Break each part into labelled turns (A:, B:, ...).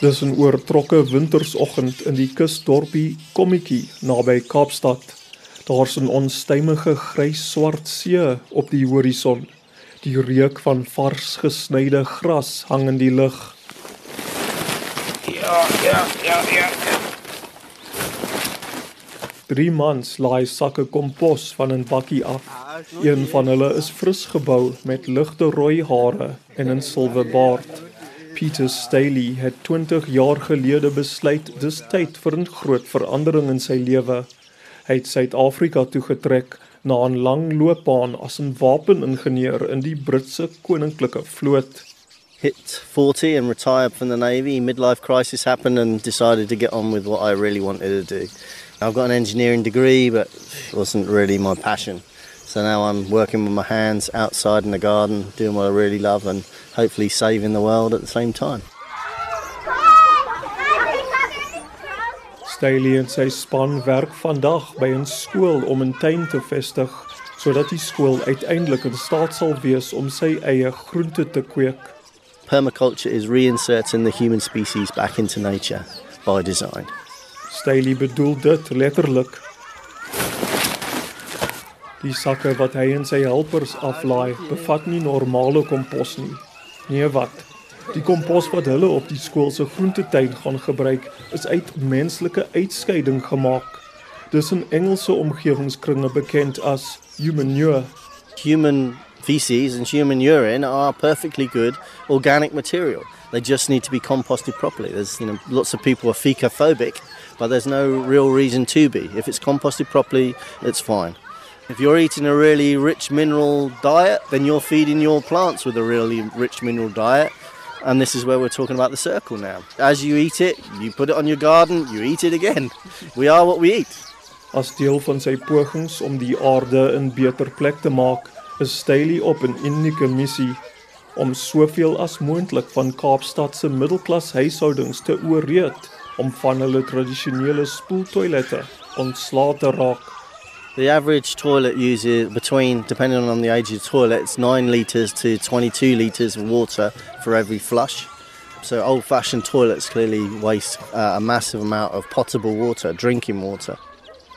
A: Dis 'n oortrokke wintersoggend in die kusdorpie Kommetjie naby Kaapstad. Daar's 'n onstuimige grys-swart see op die horison. Die reuk van vars gesnyde gras hang in die lug.
B: Ja, ja, ja, ja.
A: Drie mans laai sakke kompos van 'n bakkie af. Een van hulle is fris gebou met ligte rooi hare en 'n silwer baard. Peter Staley het 20 jaar gelede besluit dis tyd vir 'n groot verandering in sy lewe. Hy het Suid-Afrika toe getrek na 'n lang loopbaan as 'n wapeningenieur in die Britse koninklike vloot.
C: Hit 40 and retired from the Navy, midlife crisis happened and decided to get on with what I really wanted to do. I've got an engineering degree, but it wasn't really my passion. So now I'm working with my hands outside in the garden, doing what I really love and hopefully saving the world at the same time.
A: Staley en sy span werk vandag by 'n skool om 'n tuin te vestig sodat die skool uiteindelik in staat sal wees om sy eie groente te kweek.
C: Permaculture is reinserting the human species back into nature by design.
A: Staley bedoel dit letterlik. Die sakke wat hy en sy helpers aflaai, bevat nie normale kompos nie. Nee wat? Die kompos wat hulle op die skool se groentetuin gaan gebruik, is uit menslike uitskeiding gemaak. Dis in Engelse omgewingskringe bekend as humanure.
C: Human feces and human urine are perfectly good organic material. They just need to be composted properly. There's you know lots of people are fecophobic, but there's no real reason to be. If it's composted properly, it's fine. If you're eating a really rich mineral diet, then you're feeding your plants with a really rich mineral diet. And this is where we're talking about the circle now. As you eat it, you put it on your garden, you eat it again. We are what we eat.
A: As deel van sy pogings om die aarde 'n beter plek te maak, is Staley op 'n unieke missie om soveel as moontlik van Kaapstad se middelklas huishoudings te ooreed om van hulle tradisionele spoeltoilette ontslae te raak.
C: The average toilet uses between, depending on the age of the toilet, it's 9 litres to 22 litres of water for every flush. So old fashioned toilets clearly waste uh, a massive amount of potable water, drinking water.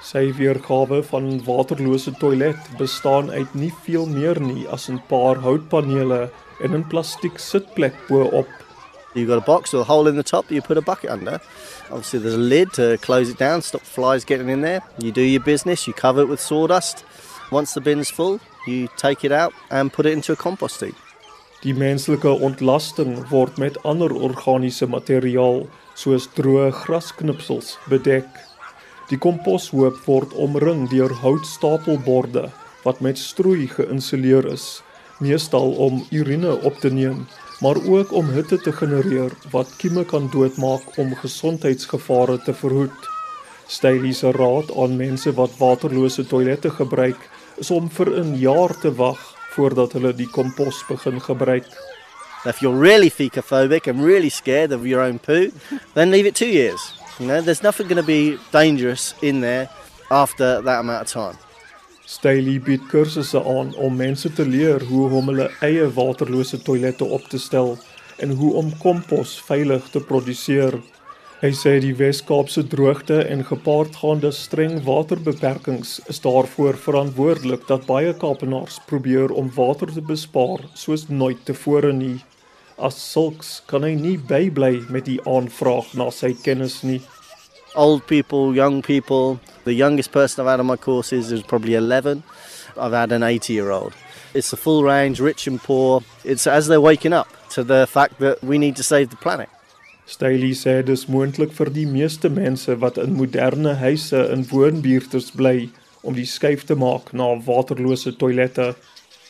A: Sy weergawe van waterlose toilet bestaan uit nie veel meer nie as 'n paar houtpanele en 'n plastiek sitplek bo-op.
C: You've got a box with a hole in the top, you put a bucket under. Obviously, there's a lid to close it down, stop flies getting in there. You do your business, you cover it with sawdust. Once the bin's full, you take it out and put it into a compost heap.
A: Die menslike ontlasting word met ander organiese materiaal soos droë grasknipsels bedek. Die komposhoop word omring deur houtstapelborde wat met strooi geïnsuleer is, meestal om urine op te neem maar ook om hitte te genereer wat kieme kan doodmaak om gesondheidsgevare te verhoed. Staley se raad aan mense wat waterlose toilette gebruik is om vir 'n jaar te wag voordat hulle die kompos begin gebruik.
C: If you're really fecophobic and really scared of your own poo, then leave it 2 years. You know, there's nothing going to be dangerous in there after that amount of time.
A: Staley bied kursusse aan om mense te leer hoe om hulle eie waterlose toilette op te stel en hoe om kompos veilig te produseer. Hy sê die Wes-Kaapse droogte en gepaardgaande streng waterbeperkings is daarvoor verantwoordelik dat baie Kaapenaars probeer om water te bespaar soos nooit tevore nie. As sulks kan hy nie bybly met die aanvraag na sy kennis nie.
C: old people, young people. The youngest person I've had on my courses is probably 11. I've had an 80 year old. It's a full range, rich and poor. It's as they're waking up to the fact that we need to save the planet.
A: Staley sê dis moontlik vir die meeste mense wat in moderne huise in woonbuurte bly om die skuif te maak na waterlose toilette.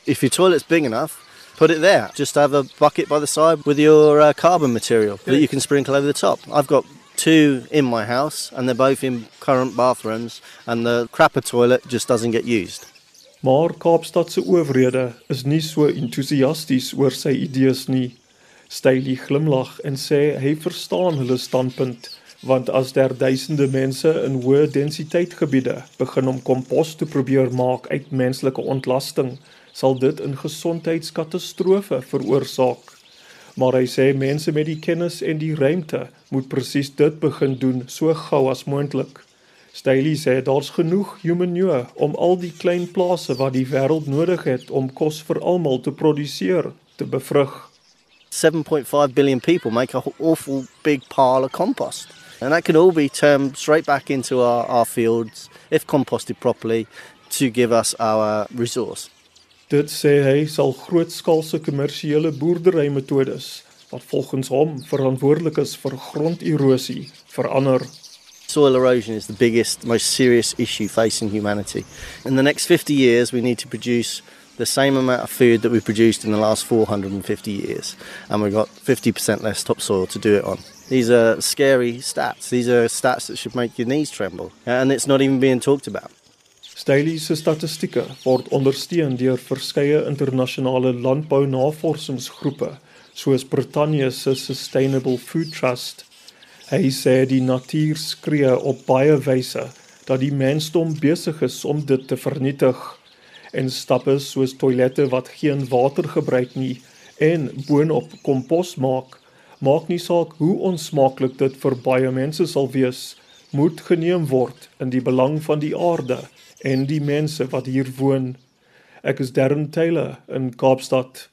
C: If your toilet's big enough, put it there. Just have a bucket by the side with your uh, carbon material that you can sprinkle over the top. I've got two in my house and they're both in current bathrooms and the crapper toilet just doesn't get used.
A: Maar Kaapstad se owerhede is nie so entoesiasties oor sy idees nie. Staley glimlag en sê hy verstaan hulle standpunt want as daar duisende mense in hoë densiteit gebiede begin om kompos te probeer maak uit menslike ontlasting, sal dit 'n gesondheidskatastrofe veroorsaak. Maar hy sê mense met die kennis en die ruimte moet presies dit begin doen so gou as moontlik. Staley sê daar's genoeg humanure om al die klein plase wat die wêreld nodig het om kos vir almal te produseer te bevrug.
C: 7.5 billion people make an awful big pile of compost. And that can all be turned straight back into our, our fields, if composted properly, to give us our resource.
A: Dit sê hy sal grootskaalse kommersiële boerderymetodes wat volgens hom verantwoordelik is vir gronderosie verander.
C: Soil erosion is the biggest, most serious issue facing humanity. In the next 50 years, we need to produce the same amount of food that we produced in the last 450 years, and we've got 50% less topsoil to do it on. These are scary stats. These are stats that should make your knees tremble, and it's not even being talked about.
A: Staley se statistieke word ondersteun deur verskeie internasionale landbounavorsingsgroepe soos Brittanje se Sustainable Food Trust. Hy sê die natuur skree op baie wyse dat die mensdom besig is om dit te vernietig en stappe soos toilette wat geen water gebruik nie en boonop kompos maak maak nie saak hoe onsmaaklik dit vir baie mense sal wees moet geneem word in die belang van die aarde en die mense wat hier woon. Ek is Darren Taylor in Kaapstad